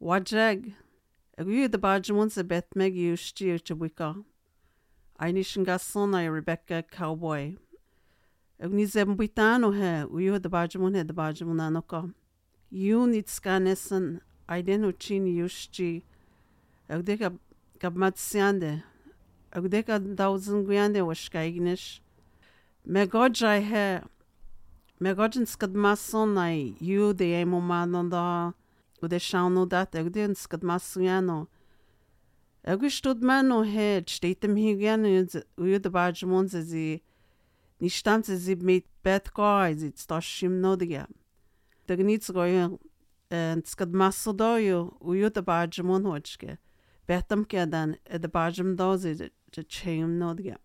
Wajeg, gu the badgemun a bet meg yusti to wika. Ainishin gason I Rebecca Cowboy. Ag ní zem buitán ó he uú de badgemun he de badgemun anoka. Ú nit scanesan aiden ó chin yusti. Ag de gab mat siande. Ag de a dausen guiande o skaignish. Me godjai he me godjin skad mason ai Og det skjer at jeg ønsket masse igjennom. Jeg gostod منو هج شتيتم هيجان ويدباج مونز زي نشتم زي بيت بيت كاي زي تستاشيم نوديا دغنيت غوي تسكد ماسو دويو ويدباج مون هوجكه بيتم كدان ادباجم دوزي تشيم نوديا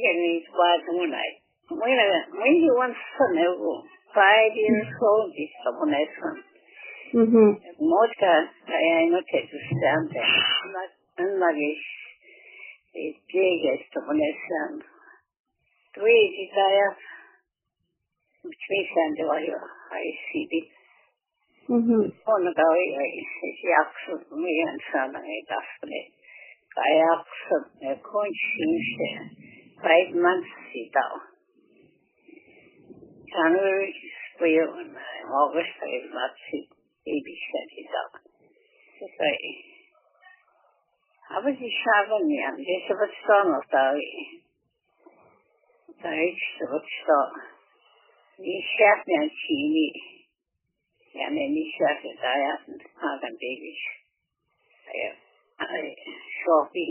Agony was moonlight. When when you want ever five years old is someone else. Mhm. Motka I know to stand there. It gigas someone else. Three desire to you. I see it. Mhm. On the way, I see access me and I definitely. I access a conscience five months ago. January spring and August five months baby set it up. It's like I was a shaman and this was song of the the age of song. Ni chef and chini. And then ni chef is I haven't had a baby. I I saw the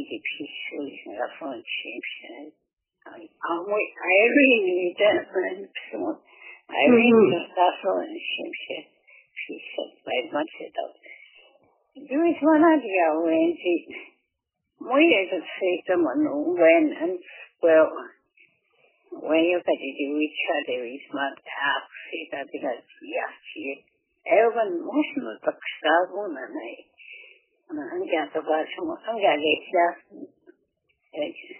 peacefully in the front change I really need that friend. So I really that's all in Shimshe. She said five months ago. There is one idea when she muy is a system on when and well when you to do each other is not half see that because yes she everyone most of the star woman I I'm going to watch I'm going to get Mogen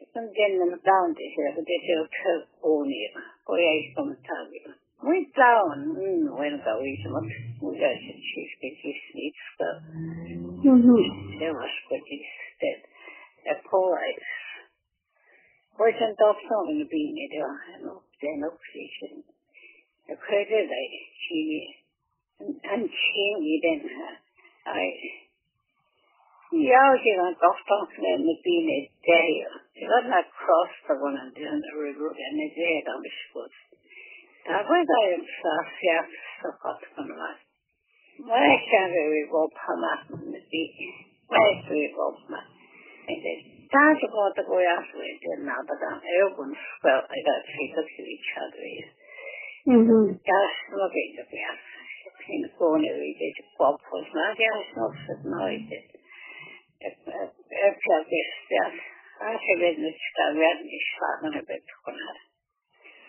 see. The quite som genom down det här det är så kul och ni och jag är som tagit. Vi down mm when go we som att vi gör så chief det är snit så. Mhm. Det var så det det är polite. Och sen då så en bin det då och den oxygen. Det kunde det chi en chi i den här. I Ja, she went off talking med bine day. She not cross the one and down the river and the day on the spot. Daar was I in South ja, so got from that. Maar ik kan weer op gemaakt met die. Maar ik weer op maar. En de daar ze gaat de goeie afweer. En nou dat dan ergens wel, I got see to each other. Mhm. Ja, nog een keer. Ja. In corner, weet je, pop was maar ja, is nog zo nooit. Öpkeltéstel. Átjövedni kell verni és várni a betkonár.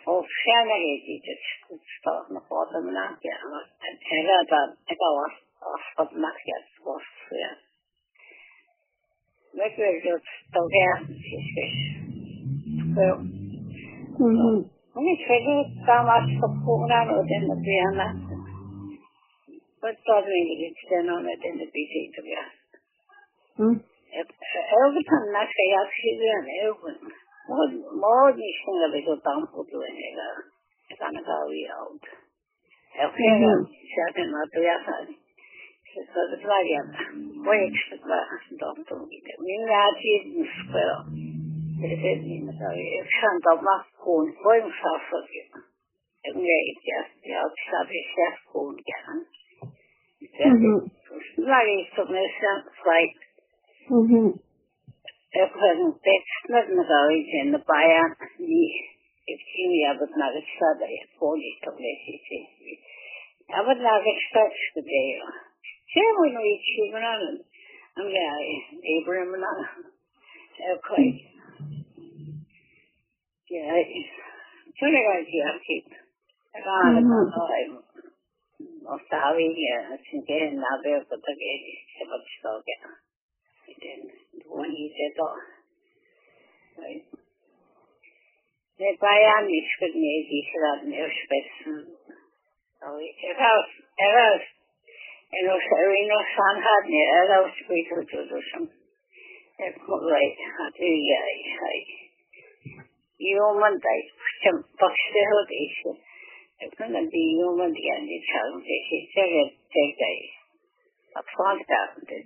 Och felmelegített kutstartnak voltam napjának. Erre a egavas aspadnak jött hosszúja. Megvőzött a vernités és Mhm. Mit fedett támasztokónál oden a pianát? Vagy tudod még itt csinálni, oden a bizét a pianát. Every time I say I see them, everyone. More, more these things that go down for doing it. It's on a very old. Okay, certain not to have Så det var jag. Vad jag skulle vara de tog det. Min värld i spel. Det är min så jag kan ta mask hon på en fast Nee, ja, ja, ik sta weer chef gewoon gaan. Mhm. Maar ik tot mijn zin flight. Mhm. Ik heb een tekst met me gehoord in de baia. Die ik zie niet heb het naar het stad. Ik voel niet toch niet. Heb het naar het stad gedaan. Zeg maar nog iets zien aan. I'm yeah, Abraham and I. Okay. Yeah. Toen ik uit die keep. Ik ga het of tawi ya sinke na be ko ta ge den one he said to right ne paya mi skut ne di sra ne spes oh era era en os erino san had ne era os spiritu to do some e ko right. Ha tu ya ai yo man dai cham pakse ho de Toen een die jongen die aan dit zou zeggen, zeggen tegen hij. Dat vond dat de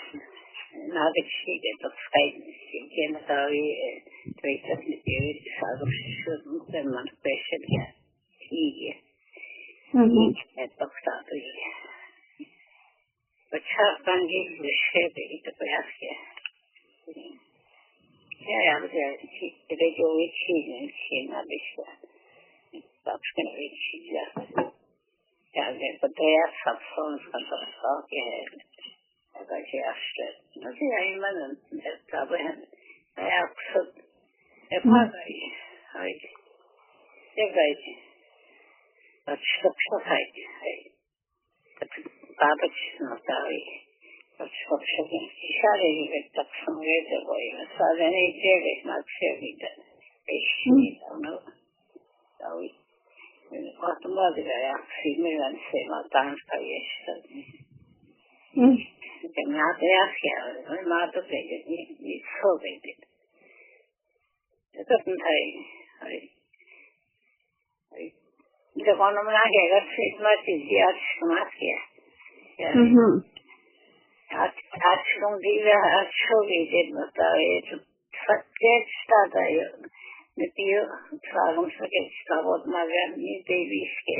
hier aan. Men had weer aan doorschrijven. Sorry. Als hij jij wat grijs van de zitten. Toen die zijn wat hij dat hij afjaagt. Kadai, nai sabne sambe de waspata waspata gera. Na de chide to feit ke na tawi tweita ni pewi sago shudun te man peshet ya. Ige. Et to stato ige. Bacha bangi shebe ito payaske. Ja, ja, maar ja, ik weet wel iets zien en geen naar de stad. Dat is geen iets zien, ja. Ja, paylaştı. Nasıl yayınlanın kitabı hem ayak sot yapar gayı. Haydi. Ne gayı? Açlık şok haydi. Haydi. Babıç notayı. Açlık şok. İşare gibi taksın verdi boyu. Sadece ne diyerek maksiyonuydu. Eşkiydi onu. Davit. Atmadı ya. Filmi ben sevmem. Tanrı kayı işte. Hı. De afjaar, maar maar dat weet ik niet, niet zo weet ik. Dat is een tijd. De gewoon om naar het zit maar die die als gemaakt ja. Action die actually did not die. Forget that med det travom forget stavot magan ni devi ske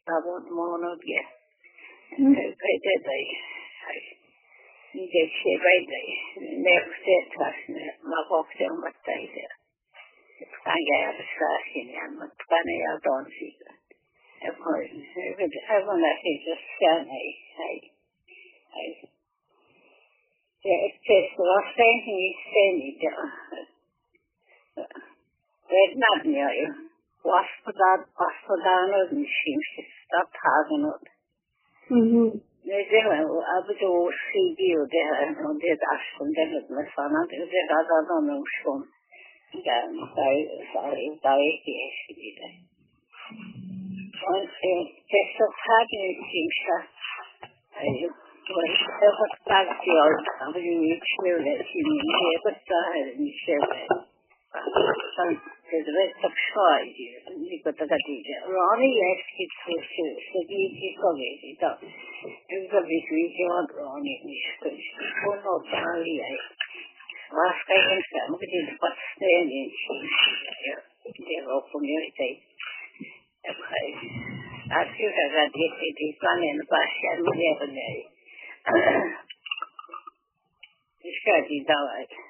stavot monoge. Pede dai. Ni de che bai dai. Ne ste tasne ma bokte matai de. Tanga ya sakin ya matane ya don si. Of course, everyone that is just standing. Hey, hey. Het is wel fijn niet ständig. Red not you. For that, was for that, and she stopped having it. Mhm. Nee, zeg maar, ab en toe zie je det och det är som det är med sådana, det är det där de nog som där, där, där, där är det vidare. Och det så här det syns att Ronnie asked it to Sadie It a big region of Ronnie. One of Charlie. Last guy in family did what's standing. They're all community. After that, they found in the bash and we never knew. Ishka di dawaj. Nabawi di mishka ishka. Tokhamad mishiv. Ekoi. Ofgegen steeds de wonen nog dawi. Dat best de homak sei. Jisa justa.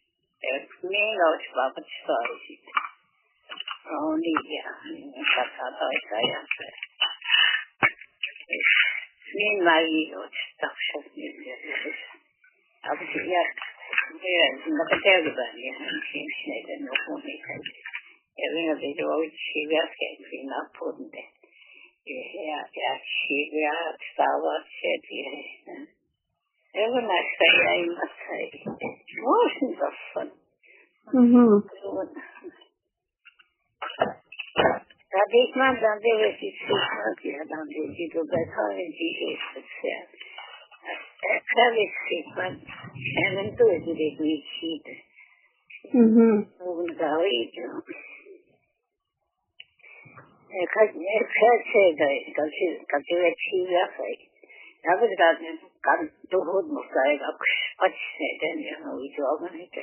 ეფმინოს ვაბწორი ონია საკაბაია მინ მაიოთ დახშეს აბი ია მოგეთებანი შეიძლება ნოხომეკა ევინა ვიდეოი შიგასკე ნაფონდე ე ე შიგა სტავაშე ტიე wil ik op het hoofd die heeft het zelf. Ik heb het gezegd, maar en dan doe ik het niet ziet. Mhm. Hoe ga ik doen? Ik had ik had gezegd dat je dat je het zien weg. Ja, we dat kan toch goed nog zeggen, ook wat je dan ja, hoe je ook maar niet.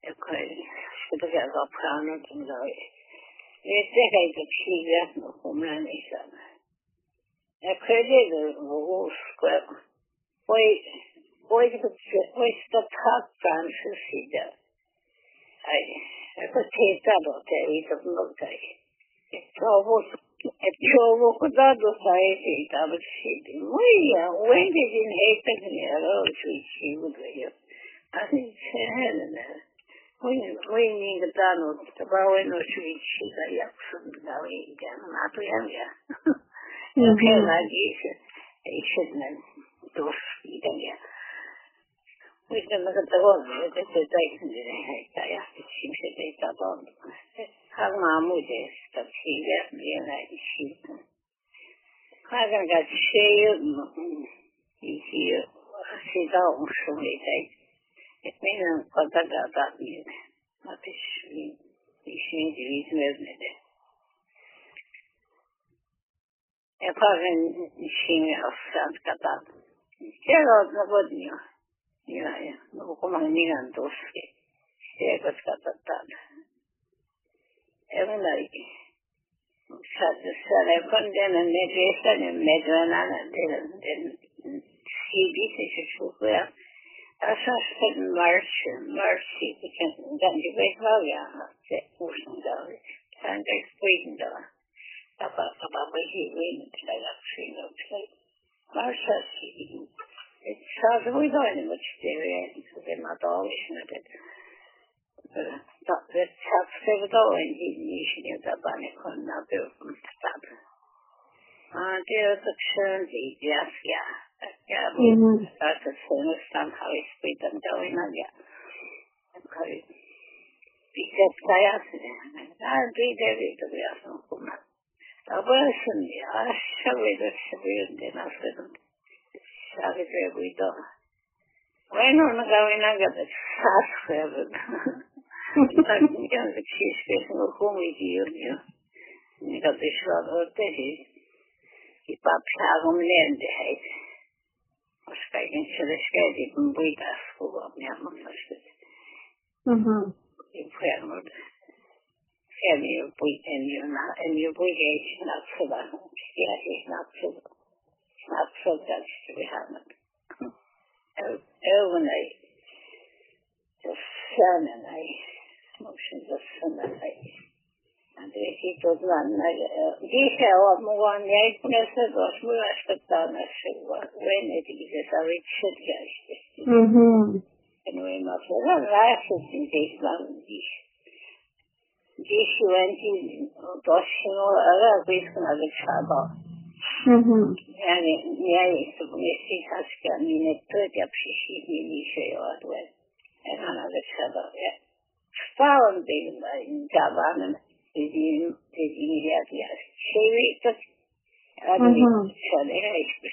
Ik kan het begrijpen op gaan en zo. Este que hay que exiliar no como la mesa. El crédito busco foi foi foi esta takan suicida. Ai, é que teta do te e do no te. Trovo trovo cuidado sai tava sidi. Muia, when did you hate the nero suicida with you? I think it's Wayne ga tano ta ba wai no shi shi ga ya da wai ga na to ya ya. Kai na ji ai shi nan to shi ya. Ya shi shi da ta ba. Har ma mu je ta shi ga ne na shi. Ka ga ga shi mu. Shi shi da un shi ne dai. Ekmeğin kadar da bir ateş işini divizim evmedi. Yaparın işini afsat kadar. Gel odna bodnio. CD ya. Asas kan march, march, kan dan di vet vad jag har sett kursen där. Kan det springen där. Apa apa apa hi wen till jag fin och till. March sig. Det så det var ju inte mycket det är så det man då visste det. Då det chaps det då en i ni skulle ta bane kunna be stab. Ah det är så skönt i ja. Ja, Mhm. that's a somehow how it's been going on, yeah. Okay. Because I asked them, I'll be there to be asked them. A person, yeah, shall we just be in the hospital? Shall we say we do? When on the going on, got the fast seven. Like, you know, the cheese facing a home with you, you know. You got this shot of the day. Keep up, have them in the head. Waarschijnlijk zullen scheiden een boeite afgelopen, ja, maar dat is Mhm. inferno. En je boeite en je na en je boeite is not so that. Ja, is not so. Not so that to be happening. I the sun and I motions of sun and I and the heat of one I dije a one I pensé dos muy respetadas when it is a rich guys. Mhm. En we maar voor een reisje in deze land is. Deze wens dat je nog een beetje naar de schaba. Mhm. Yani yani işte bu eski hasken yine tört yapışışı bir şey var ve en ana da schaba. Sağın benim ben tabanın dediğim dediğim yer ya. Şey çok Mhm. Hadi şöyle hiçbir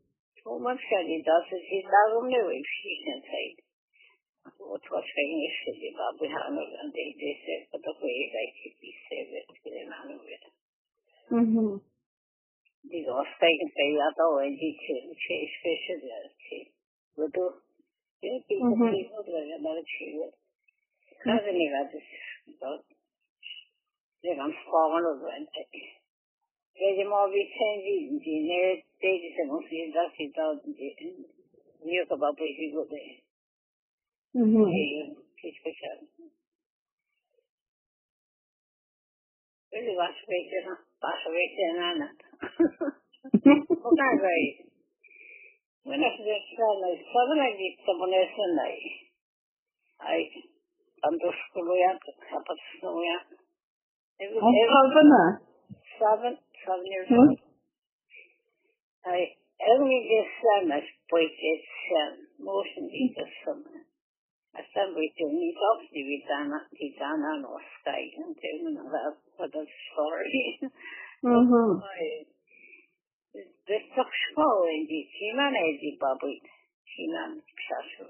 Två matföljda, så sitter de nu i frysens tid. Och två svänger så det var vi har någon del i söpet och skära i kippisövet skulle man nog göra. Det var stängt i att ha en liten tjejspecialitet. Och då, jag fick en tid och dröja bara tjugo. Hade ni varit, redan sparat och drömt tree. Cousin, he got this, but they're on falling over and Vedi muovi sensi, ne tesi se non si dati tanti, io che va poi si gode, Mhm. e che speciale. Vedi va a specie, va a Seven, seven years Mhm. old. I only just son as poiket son, motion di the summer. A son we do need off the vidana, vidana no sky, and then that for the story. Mhm. The Tokshko in the Chimane di Babu, Chiman Shashu.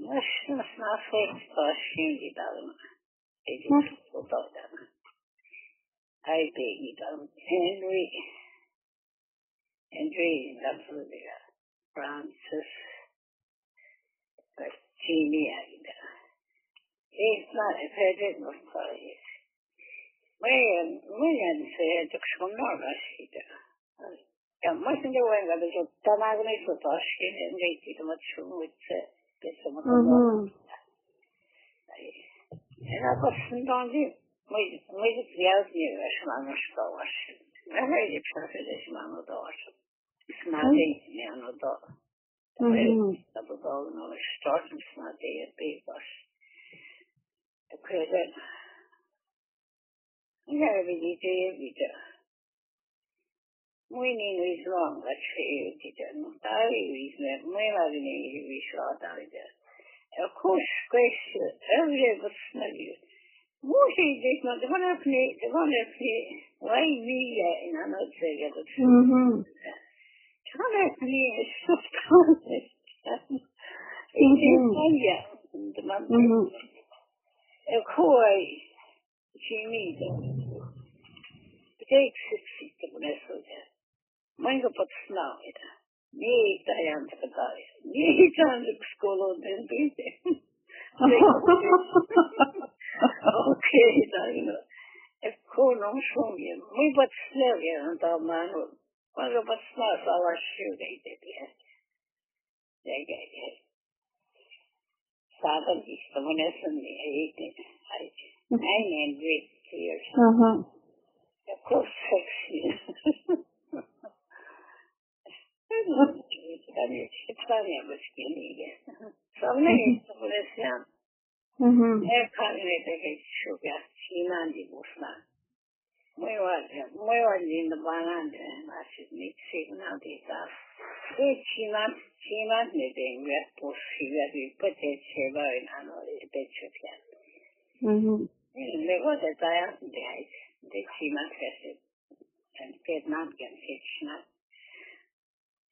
corner and you there, no fear. It just brought me like that. Also, what was it? School about. Mas não foi assim de dar uma. Ele ficou toda. Aí peguei então Henry. Henry, absolutely. Francis. Jimmy ainda. It's not a credit no story. When when said to come on Rashida. Ja, mas ainda eu ainda eu tava na isso tô acho que nem que muito pessoa Mhm. Era bastante muito muito criado e acho lá no escola. Era ele para fazer esse mano do acho. Smart né do. Mhm. Tá no start smart é bem baixo. Eu creio Yeah, we need to eat it. We need to eat long, let's say, eat it. I eat it. We are going to eat short out of it. Of course, question, every day was smell you. Most of this, not the one I play, the one I play, why me, and I'm not saying it. Mhm. The one I play is talented. It's in India. The one, Mhm. of course, Jimmy, take six feet of message. Mine put snow it. Me, I am to die. Me, time to school and be there. Okay, I know. If cool no show me, we but snow here and the man who was but snow our shoe they did yes. They get it. Seven is. Mhm. Mhm. De sugar, Sinan di Busna. muy bueno, muy lindo Luego de talla de ahí, de chima que se, en Vietnam que se china.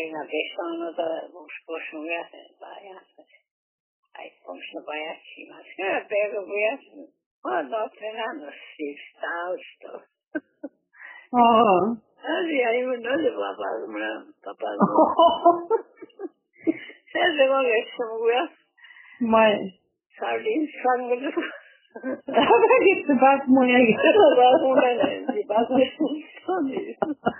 წინა გესვანო და ბუშბუშუ ბაიასი აი ბუშბუშუ ბაიასი მას ბერო ბაიასი ო ტრენანო სისტაუსტო ო აი აი ნო ლე პაპა მრა პაპა სერზე გოგესმო გუიას მაი სარდინ სანგლო აბა გიცი ბაკ მოიაგე ბაკ მოიაგე ბაკ მოიაგე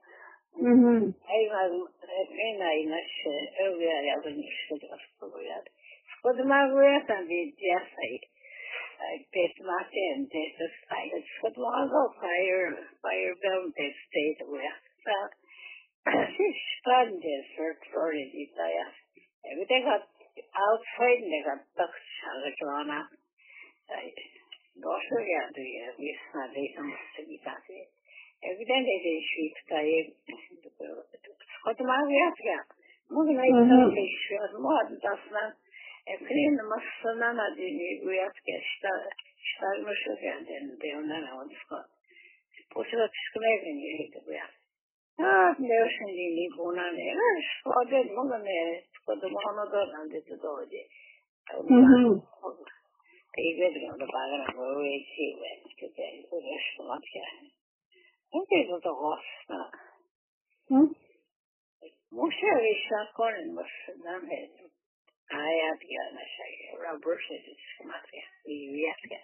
Mhm. Hej var en i nas övriga jag vill inte säga så jag. Och det man vet att det är sig. Det var det det är så så det var så fire fire bound det state where. Så det spännande för för det där. Jag vet inte outside det got touch alla Gosto ya du ya visna de samste bitase. Evidente de shit evidentemente taj kod magijatra mogla je više odmorna sam krenemo sa nama gujatke šta šta ima što gaden da je ona na odsko počela sklevenje ide gujat a ne još ni ni buna ne. Znaš ode mogla ne kod ono do nam da to dođe i gledam da bagra goveći u mhm. već kada je u es como que. Inte så då rosna. Mm. Muszę visa con el musulmán de Ayat gana sig. Rubber is smatria. Vi vet det.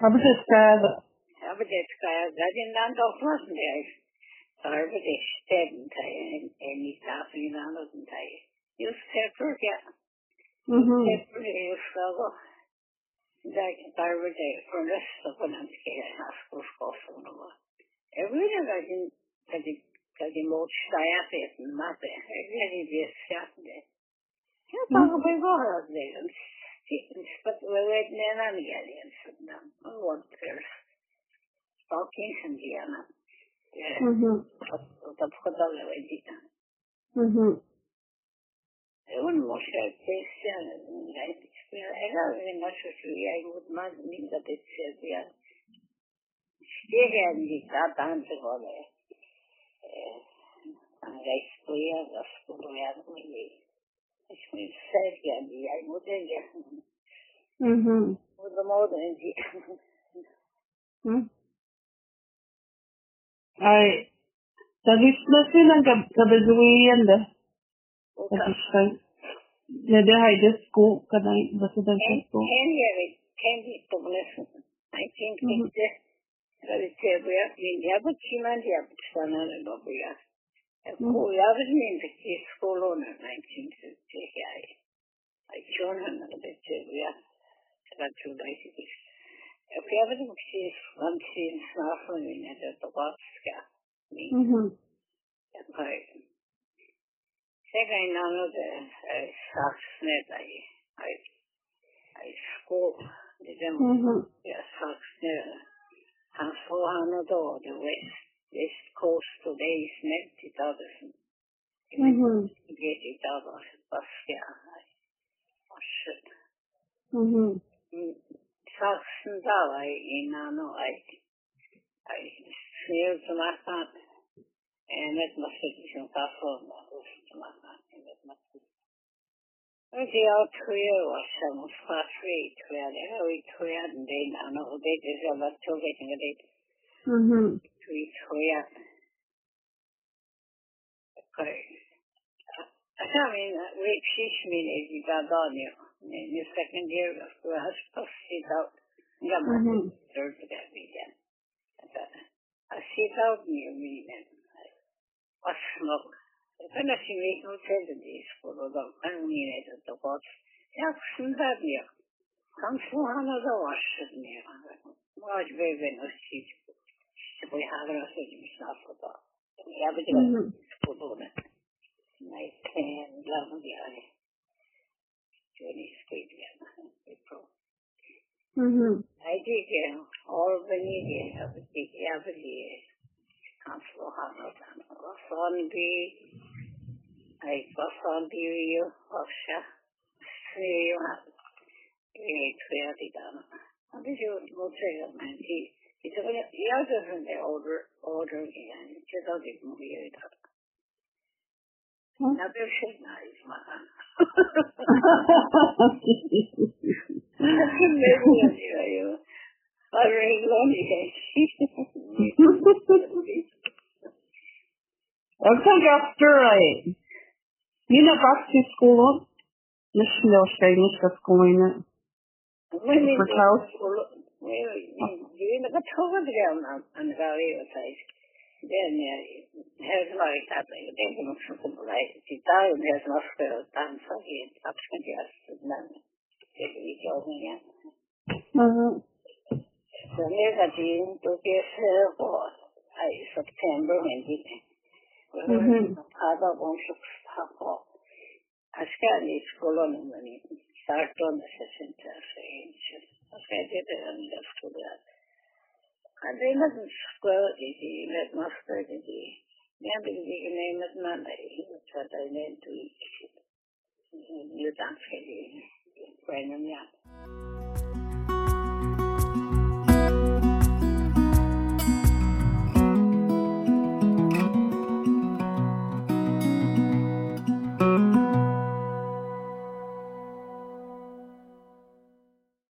Har du skada? Ja, men det ska jag gadin land av flassen det. Sarve det städen till en en i stafen annat än till. Just pepper ja. Mhm. Är ju så that Barbara Day for the rest of when I'm scared half school school from the law. Every day I didn't I did I did more staff it and not there. I really did staff there. Jag bara på bara det. But we went in and again and said no. I want there. Stalking and Diana. Yeah. Mhm. Och på det var det. Mhm. un måste testa nej era en macho suya y un más linda de Serbia llega a mi tan se vole la historia la historia muy es muy seria y hay mucha ya Mhm. mucho modo en sí Mm. Ay. Da lyssnar sina gabezuiende. Ja, det här är sko, kan jag vad så den sko. Henry Candy Douglas 1950 Dari Serbia, ya bu kiman ya bu sana ne babuya. Ko ya bu min de ki skolo na 1950 ya. Ay chon na de Serbia. Sera chulai si. Eu quero que se vamos se snafa ne de tobaska. Ai. Sega inano de saksne dai. Ai. Ai sko de dem Mhm. Han får han och the west west coast today is meant to others. Mhm. Get it others. Baska. Oh shit. Mhm. Saksen da var innan och Og det er tre år siden fra tre, tror jeg det er, og jeg tror jeg den den andre, og det er så var to vettinger det, Mhm. tre tror jeg. Okay. I mean, we teach me that you got on you. In second year of school, I was supposed to sit out. Yeah, my Mhm. third to that. I sit out near me I smoke. Kana shi mai hotel da ne su kuro da ƙarni ne da da bot. Ya kusan da biya. Kan su hana da wasu ne. Maj bai bai na shi shi bai haɗa da su jimi sa su da. Ya bi da Mhm. kuro da. Mai kan lamu biya ne. Joni skai biya na. April. Mhm. I did get all the needed of the big every council Hamilton. On the I was on the you Russia. You have really clearly done. And this is what say man he it's a the other than the order order again. Just how they move it up. Huh? Now they're saying nice man. Maybe you I really lonely. Jeg tenker after I Mina bak til skolen. Nesten det var skjønne skal skolen. Women Fortalt. you in the toga down on the valley of size. Then has like that like they can something like she died and has not spell done so he up to just none. If we go in. Mhm. So there's a gene to get for I September when he Mhm. Other one should stop. I scan this colon when he start on the session to say, I did it and left to that. And they mustn't square it, let mustard it. Maybe the name is not he was what I meant to eat. You don't say, when I'm young.